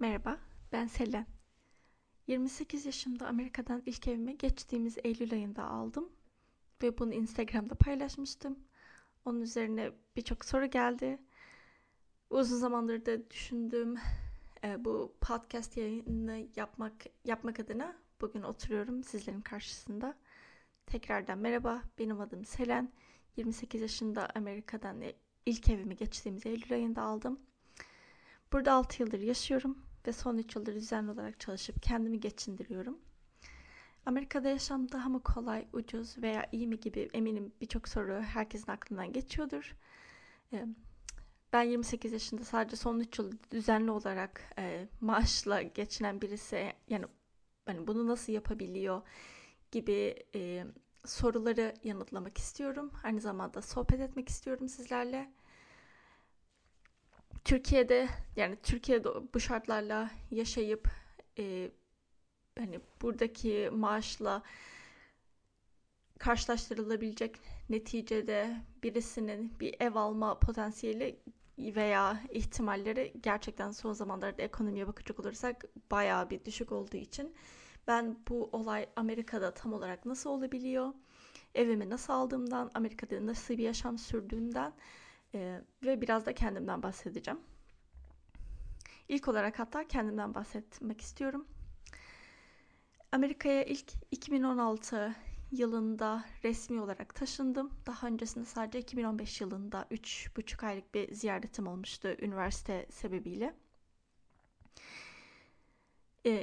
Merhaba, ben Selen. 28 yaşımda Amerika'dan ilk evimi geçtiğimiz Eylül ayında aldım ve bunu Instagram'da paylaşmıştım. Onun üzerine birçok soru geldi. Uzun zamandır da düşündüğüm e, bu podcast yayını yapmak yapmak adına bugün oturuyorum sizlerin karşısında. Tekrardan merhaba, benim adım Selen. 28 yaşında Amerika'dan ilk evimi geçtiğimiz Eylül ayında aldım. Burada 6 yıldır yaşıyorum ve son 3 yıldır düzenli olarak çalışıp kendimi geçindiriyorum. Amerika'da yaşam daha mı kolay, ucuz veya iyi mi gibi eminim birçok soru herkesin aklından geçiyordur. Ben 28 yaşında sadece son 3 yıl düzenli olarak maaşla geçinen birisi yani hani bunu nasıl yapabiliyor gibi soruları yanıtlamak istiyorum. Aynı zamanda sohbet etmek istiyorum sizlerle. Türkiye'de yani Türkiye'de bu şartlarla yaşayıp e, hani buradaki maaşla karşılaştırılabilecek neticede birisinin bir ev alma potansiyeli veya ihtimalleri gerçekten son zamanlarda ekonomiye bakacak olursak bayağı bir düşük olduğu için ben bu olay Amerika'da tam olarak nasıl olabiliyor, evimi nasıl aldığımdan, Amerika'da nasıl bir yaşam sürdüğümden ee, ve biraz da kendimden bahsedeceğim. İlk olarak hatta kendimden bahsetmek istiyorum. Amerika'ya ilk 2016 yılında resmi olarak taşındım. Daha öncesinde sadece 2015 yılında 3,5 aylık bir ziyaretim olmuştu üniversite sebebiyle.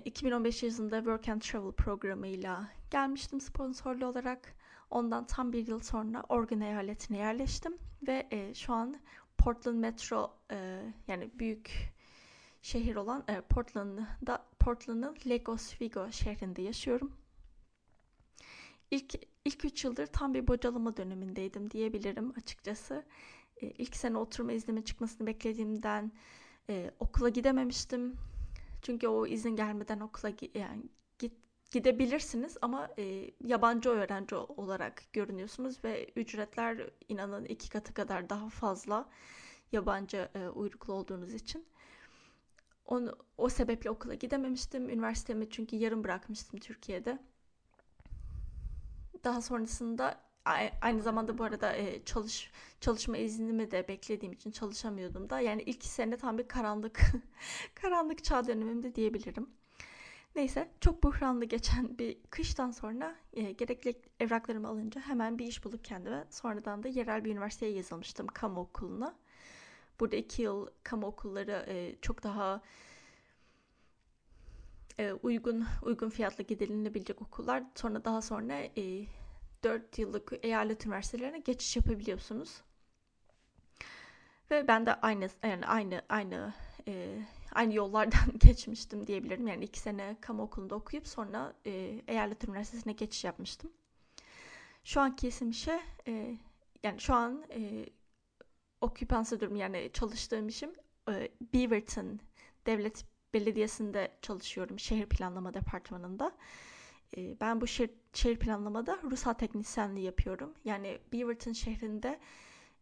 2015 ee, yılında Work and Travel programıyla gelmiştim sponsorlu olarak. Ondan tam bir yıl sonra Oregon eyaletine yerleştim ve e, şu an Portland Metro e, yani büyük şehir olan e, Portland'da Portland'ın Lake Oswego şehrinde yaşıyorum. İlk ilk üç yıldır tam bir bocalama dönemindeydim diyebilirim açıkçası. E, ilk sene oturma iznime çıkmasını beklediğimden e, okula gidememiştim. Çünkü o izin gelmeden okula yani gidebilirsiniz ama e, yabancı öğrenci olarak görünüyorsunuz ve ücretler inanın iki katı kadar daha fazla yabancı e, uyruklu olduğunuz için. Onu, o sebeple okula gidememiştim. Üniversitemi çünkü yarım bırakmıştım Türkiye'de. Daha sonrasında aynı zamanda bu arada e, çalış çalışma iznimi de beklediğim için çalışamıyordum da. Yani ilk sene tam bir karanlık karanlık çağ dönemimde diyebilirim. Neyse çok buhranlı geçen bir kıştan sonra e, gerekli evraklarımı alınca hemen bir iş bulup kendime sonradan da yerel bir üniversiteye yazılmıştım kamu okuluna. Burada iki yıl kamu okulları e, çok daha e, uygun uygun fiyatla gidilinebilecek okullar. Sonra daha sonra e, 4 yıllık eyalet üniversitelerine geçiş yapabiliyorsunuz. Ve ben de aynı yani aynı aynı e, aynı yollardan geçmiştim diyebilirim. Yani iki sene kamu okulunda okuyup sonra e, eyalet üniversitesine geçiş yapmıştım. Şu anki isim işe e, yani şu an e, oküpansı durum yani çalıştığım işim e, Beaverton Devlet Belediyesi'nde çalışıyorum şehir planlama departmanında. E, ben bu şehir, şehir planlamada ruhsat teknisyenliği yapıyorum. Yani Beaverton şehrinde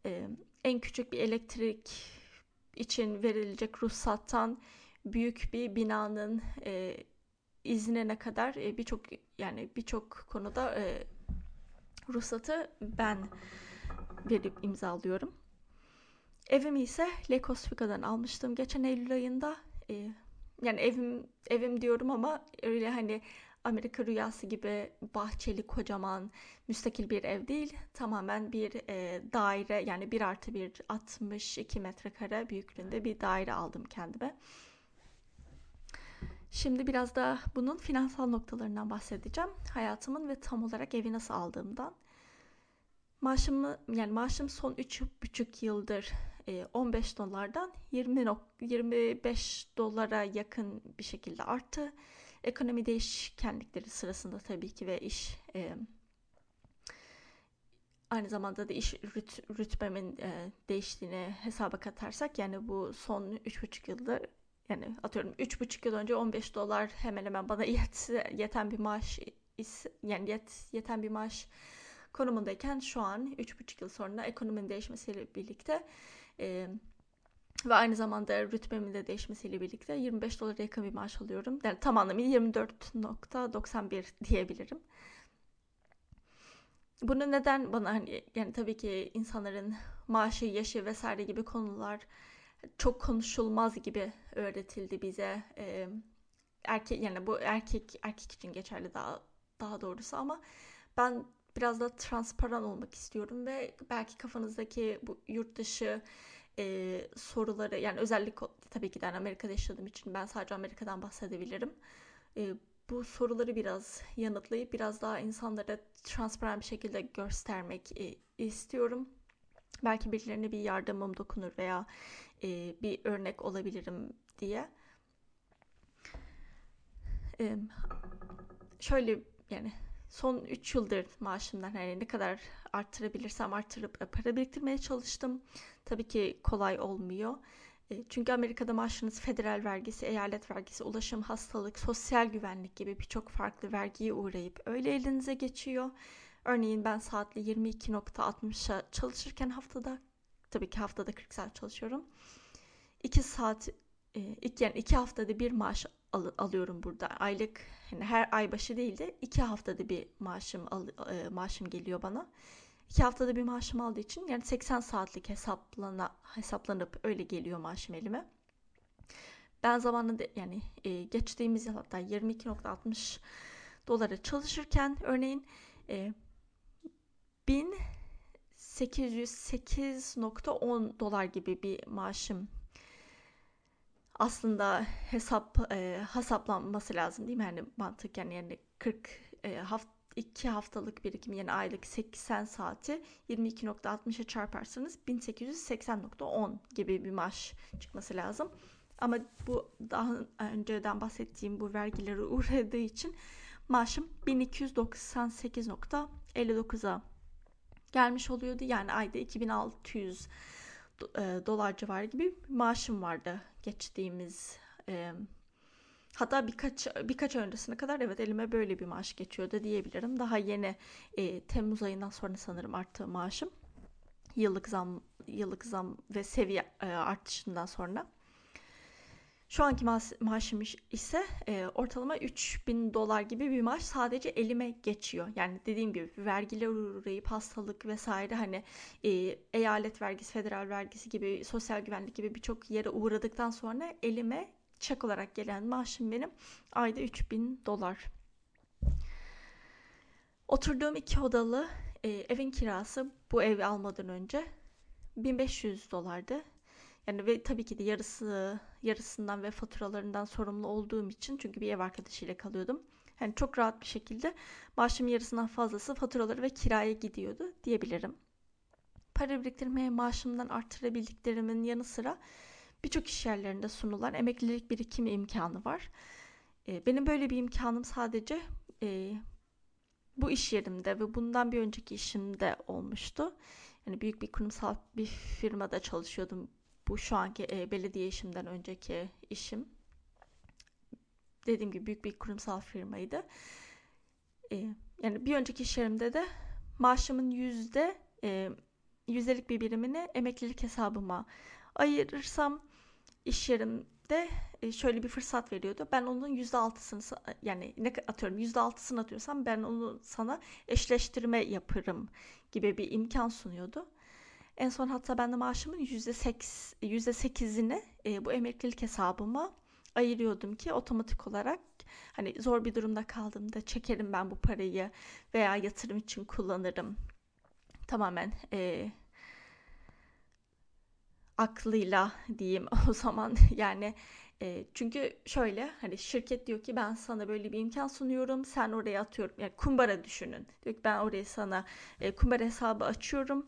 e, en küçük bir elektrik için verilecek ruhsattan büyük bir binanın e, iznine kadar e, birçok yani birçok konuda e, ruhsatı ben verip imzalıyorum. Evimi ise Lake Oswega'dan almıştım geçen Eylül ayında. E, yani evim evim diyorum ama öyle hani Amerika rüyası gibi bahçeli kocaman müstakil bir ev değil. Tamamen bir e, daire yani bir artı bir 62 metrekare büyüklüğünde bir daire aldım kendime. Şimdi biraz da bunun finansal noktalarından bahsedeceğim. Hayatımın ve tam olarak evi nasıl aldığımdan. Maaşımı yani maaşım son 3,5 yıldır 15 dolardan 20 25 dolara yakın bir şekilde arttı ekonomi değişkenlikleri sırasında tabii ki ve iş e, aynı zamanda da iş rüt, rütbemin e, değiştiğini hesaba katarsak yani bu son 3,5 yılda yani atıyorum 3,5 yıl önce 15 dolar hemen hemen bana yet, yeten bir maaş yani yet, yeten bir maaş konumundayken şu an 3,5 yıl sonra ekonominin değişmesiyle birlikte e, Ve aynı zamanda rütbemin de değişmesiyle birlikte 25 dolara yakın bir maaş alıyorum. Yani tam anlamıyla 24.91 diyebilirim. Bunu neden bana hani yani tabii ki insanların maaşı, yaşı vesaire gibi konular çok konuşulmaz gibi öğretildi bize. Ee, erkek yani bu erkek erkek için geçerli daha daha doğrusu ama ben biraz da transparan olmak istiyorum ve belki kafanızdaki bu yurt dışı e, soruları yani özellikle tabii ki de Amerika'da yaşadığım için ben sadece Amerika'dan bahsedebilirim. E, bu soruları biraz yanıtlayıp biraz daha insanlara transparan bir şekilde göstermek e, istiyorum. Belki birilerine bir yardımım dokunur veya e, bir örnek olabilirim diye. E, şöyle yani son 3 yıldır maaşımdan hani ne kadar arttırabilirsem arttırıp e, para biriktirmeye çalıştım. Tabii ki kolay olmuyor. E, çünkü Amerika'da maaşınız federal vergisi, eyalet vergisi, ulaşım, hastalık, sosyal güvenlik gibi birçok farklı vergiye uğrayıp öyle elinize geçiyor. Örneğin ben saatli 22.60'a çalışırken haftada, tabii ki haftada 40 saat çalışıyorum. 2 saat, e, yani 2 haftada bir maaş al, alıyorum burada. Aylık yani her ay başı değil de 2 haftada bir maaşım al, e, maaşım geliyor bana. 2 haftada bir maaşım aldığı için yani 80 saatlik hesaplana, hesaplanıp öyle geliyor maaşım elime. Ben zamanında yani e, geçtiğimiz yıl hatta 22.60 dolara çalışırken örneğin e, 1808.10 dolar gibi bir maaşım aslında hesap e, hesaplanması lazım değil mi? Yani mantık yani, yani 40 e, haft 2 haftalık birikim yani aylık 80 saati 22.60'a çarparsanız 1880.10 gibi bir maaş çıkması lazım. Ama bu daha önceden bahsettiğim bu vergilere uğradığı için maaşım 1298.59'a gelmiş oluyordu. Yani ayda 2600 e, dolar civarı gibi maaşım vardı geçtiğimiz e, hatta birkaç birkaç öncesine kadar evet elime böyle bir maaş geçiyordu diyebilirim. Daha yeni e, Temmuz ayından sonra sanırım arttı maaşım. Yıllık zam yıllık zam ve seviye e, artışından sonra. Şu anki ma maaşım ise e, ortalama 3000 dolar gibi bir maaş sadece elime geçiyor. Yani dediğim gibi vergiler uğrayıp hastalık vesaire hani e, eyalet vergisi, federal vergisi gibi sosyal güvenlik gibi birçok yere uğradıktan sonra elime çek olarak gelen maaşım benim ayda 3000 dolar. Oturduğum iki odalı e, evin kirası bu evi almadan önce 1500 dolardı. Yani ve tabii ki de yarısı yarısından ve faturalarından sorumlu olduğum için çünkü bir ev arkadaşıyla kalıyordum. Yani çok rahat bir şekilde maaşımın yarısından fazlası faturaları ve kiraya gidiyordu diyebilirim. Para biriktirmeye maaşımdan arttırabildiklerimin yanı sıra birçok iş yerlerinde sunulan emeklilik birikimi imkanı var. Benim böyle bir imkanım sadece bu iş yerimde ve bundan bir önceki işimde olmuştu. Yani büyük bir kurumsal bir firmada çalışıyordum bu şu anki e, belediye işimden önceki işim. Dediğim gibi büyük bir kurumsal firmaydı. E, yani bir önceki iş yerimde de maaşımın yüzde e, yüzdelik bir birimini emeklilik hesabıma ayırırsam iş yerimde e, şöyle bir fırsat veriyordu. Ben onun yüzde altısını yani ne atıyorum yüzde altısını atıyorsam ben onu sana eşleştirme yaparım gibi bir imkan sunuyordu. En son hatta ben de maaşımın %8'ini e, bu emeklilik hesabıma ayırıyordum ki otomatik olarak hani zor bir durumda kaldığımda çekerim ben bu parayı veya yatırım için kullanırım. Tamamen e, aklıyla diyeyim o zaman. Yani e, çünkü şöyle hani şirket diyor ki ben sana böyle bir imkan sunuyorum sen oraya atıyorum. Yani kumbara düşünün. Diyor ki ben oraya sana e, kumbara hesabı açıyorum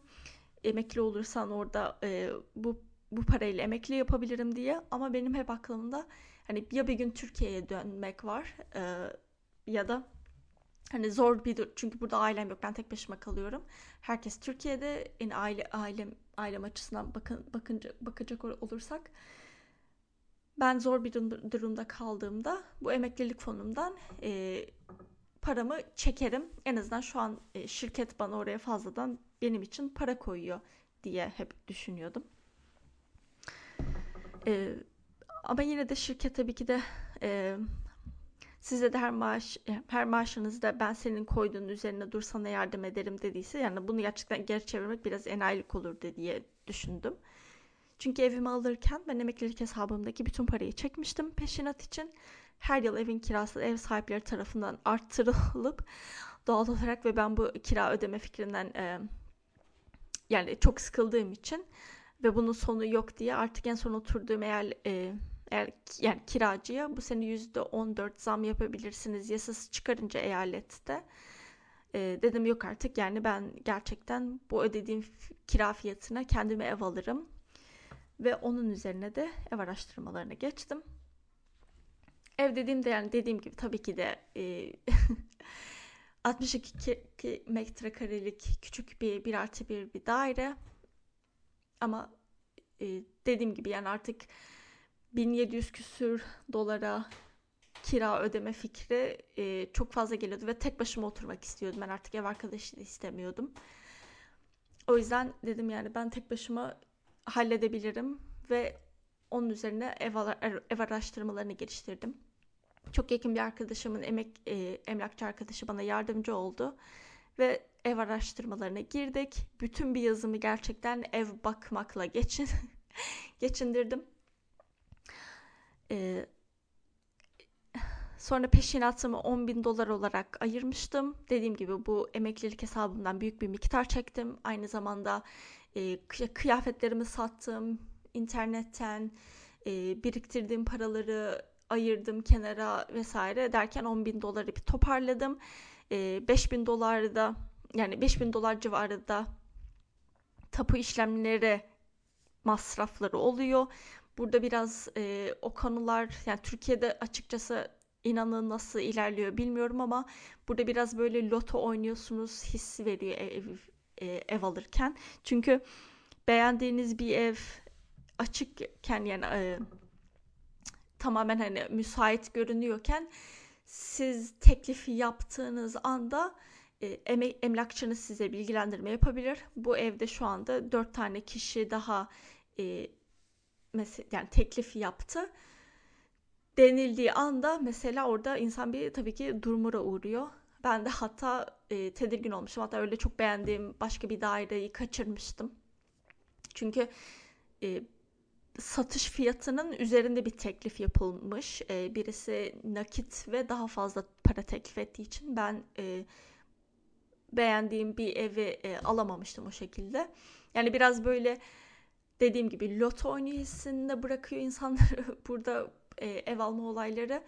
emekli olursan orada e, bu bu parayla emekli yapabilirim diye ama benim hep aklımda hani ya bir gün Türkiye'ye dönmek var e, ya da hani zor bir çünkü burada ailem yok ben tek başıma kalıyorum. Herkes Türkiye'de en aile ailem ailem açısından bakın bakınca bakacak olursak ben zor bir durumda kaldığımda bu emeklilik fonumdan e, paramı çekerim. En azından şu an e, şirket bana oraya fazladan benim için para koyuyor diye hep düşünüyordum. E, ama yine de şirket tabii ki de e, size de her maaş her maaşınızda ben senin koyduğun üzerine dur sana yardım ederim dediyse yani bunu gerçekten geri çevirmek biraz enayilik olur diye düşündüm. Çünkü evimi alırken ben emeklilik hesabımdaki bütün parayı çekmiştim peşinat için. Her yıl evin kirası ev sahipleri tarafından arttırılıp doğal olarak ve ben bu kira ödeme fikrinden e, yani çok sıkıldığım için ve bunun sonu yok diye artık en son oturduğum eğer e, eğer yani kiracıya bu sene yüzde 14 zam yapabilirsiniz yasası çıkarınca eyalette e, dedim yok artık yani ben gerçekten bu ödediğim kira fiyatına kendime ev alırım ve onun üzerine de ev araştırmalarına geçtim. Ev dediğimde yani dediğim gibi tabii ki de e, 62 metrekarelik küçük bir bir artı bir bir daire ama e, dediğim gibi yani artık 1700 küsür dolara kira ödeme fikri e, çok fazla geliyordu ve tek başıma oturmak istiyordum. Ben artık ev arkadaşı da istemiyordum. O yüzden dedim yani ben tek başıma halledebilirim ve onun üzerine ev, ev araştırmalarını geliştirdim. Çok yakın bir arkadaşımın emek e, emlakçı arkadaşı bana yardımcı oldu ve ev araştırmalarına girdik. Bütün bir yazımı gerçekten ev bakmakla geçin geçindirdim. Ee, sonra peşinatımı 10 bin dolar olarak ayırmıştım. Dediğim gibi bu emeklilik hesabımdan büyük bir miktar çektim. Aynı zamanda e, kıyafetlerimi sattım. internetten e, biriktirdiğim paraları ayırdım kenara vesaire derken 10 bin doları bir toparladım. E, 5 bin dolar da yani 5 bin dolar civarında tapu işlemleri masrafları oluyor. Burada biraz e, o konular yani Türkiye'de açıkçası inanın nasıl ilerliyor bilmiyorum ama burada biraz böyle loto oynuyorsunuz hissi veriyor ev, ev, ev alırken. Çünkü beğendiğiniz bir ev açıkken yani e, tamamen hani müsait görünüyorken siz teklifi yaptığınız anda e, emlakçınız size bilgilendirme yapabilir. Bu evde şu anda dört tane kişi daha e, mesela yani teklif yaptı denildiği anda mesela orada insan bir tabii ki durumura uğruyor. Ben de hatta e, tedirgin olmuşum. Hatta öyle çok beğendiğim başka bir daireyi kaçırmıştım. Çünkü e, satış fiyatının üzerinde bir teklif yapılmış. E, birisi nakit ve daha fazla para teklif ettiği için ben e, beğendiğim bir evi e, alamamıştım o şekilde. Yani biraz böyle dediğim gibi loto hissinde bırakıyor insanları burada e, ev alma olayları.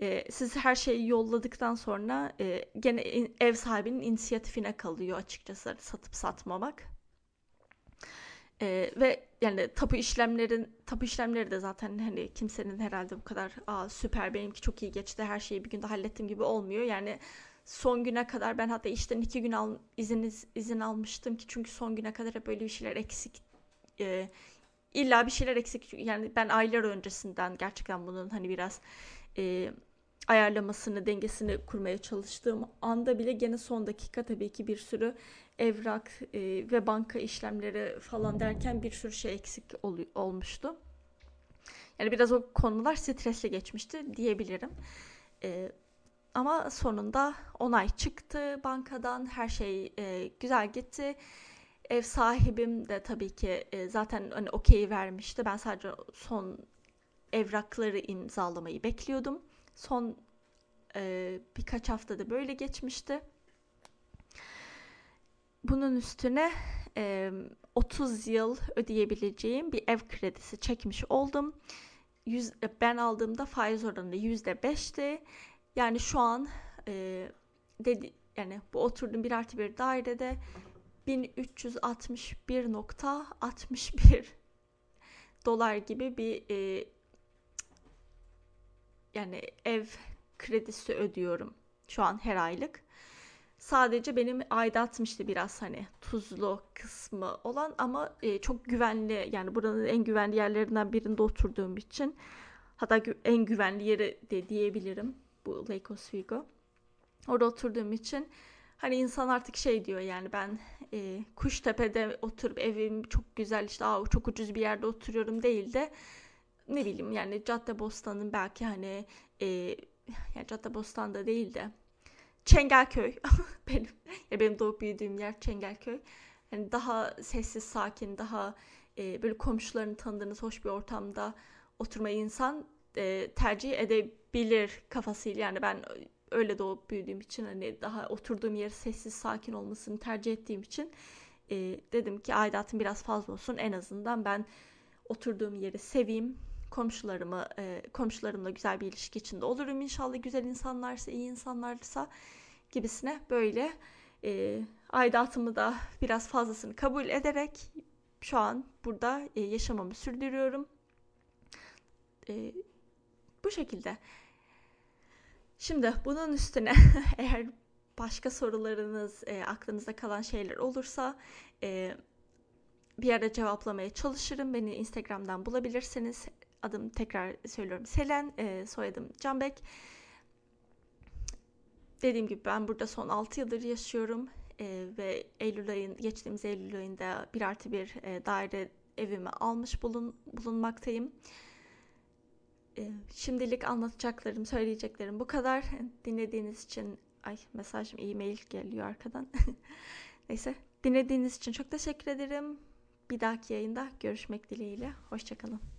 E, siz her şeyi yolladıktan sonra e, gene ev sahibinin inisiyatifine kalıyor açıkçası satıp satmamak. E, ve yani tapu işlemlerin tapu işlemleri de zaten hani kimsenin herhalde bu kadar Aa, süper benimki çok iyi geçti her şeyi bir günde hallettim gibi olmuyor. Yani son güne kadar ben hatta işten iki gün al, izin, izin almıştım ki çünkü son güne kadar hep böyle bir şeyler eksik e, illa bir şeyler eksik yani ben aylar öncesinden gerçekten bunun hani biraz e, ayarlamasını dengesini kurmaya çalıştığım anda bile gene son dakika tabii ki bir sürü evrak e, ve banka işlemleri falan derken bir sürü şey eksik ol, olmuştu. Yani biraz o konular stresle geçmişti diyebilirim. E, ama sonunda onay çıktı bankadan. Her şey e, güzel gitti. Ev sahibim de tabii ki e, zaten hani okey vermişti. Ben sadece son evrakları imzalamayı bekliyordum. Son e, birkaç haftada böyle geçmişti. Bunun üstüne e, 30 yıl ödeyebileceğim bir ev kredisi çekmiş oldum. Yüz, ben aldığımda faiz oranı %5'ti. Yani şu an e, dedi yani bu oturduğum bir artı bir dairede 1361.61 dolar gibi bir e, yani ev kredisi ödüyorum şu an her aylık. Sadece benim aidatmıştı biraz hani tuzlu kısmı olan ama e, çok güvenli yani buranın en güvenli yerlerinden birinde oturduğum için hatta en güvenli yeri de diyebilirim bu Lake Oswego. Orada oturduğum için Hani insan artık şey diyor yani ben e, Kuştepe'de oturup evim çok güzel işte aa, çok ucuz bir yerde oturuyorum değil de ne bileyim yani Caddebostan'ın belki hani e, yani Caddebostan'da değil de Çengelköy benim ya benim doğup büyüdüğüm yer Çengelköy. Yani daha sessiz, sakin, daha e, böyle komşularını tanıdığınız hoş bir ortamda oturmayı insan e, tercih edebilir kafasıyla. Yani ben öyle doğup büyüdüğüm için hani daha oturduğum yer sessiz, sakin olmasını tercih ettiğim için e, dedim ki aidatım biraz fazla olsun. En azından ben oturduğum yeri seveyim. Komşularımı, e, komşularımla güzel bir ilişki içinde olurum inşallah. Güzel insanlarsa, iyi insanlarsa gibisine böyle e, aidatımı da biraz fazlasını kabul ederek şu an burada e, yaşamamı sürdürüyorum. E, bu şekilde. Şimdi bunun üstüne eğer başka sorularınız, e, aklınızda kalan şeyler olursa e, bir ara cevaplamaya çalışırım. Beni Instagram'dan bulabilirsiniz. Adım tekrar söylüyorum Selen, e, soyadım Canbek. Dediğim gibi ben burada son 6 yıldır yaşıyorum e, ve Eylül ayın geçtiğimiz Eylül ayında bir artı bir e, daire evimi almış bulun, bulunmaktayım. E, şimdilik anlatacaklarım, söyleyeceklerim bu kadar. Dinlediğiniz için ay mesajım e-mail geliyor arkadan. Neyse dinlediğiniz için çok teşekkür ederim. Bir dahaki yayında görüşmek dileğiyle. Hoşçakalın.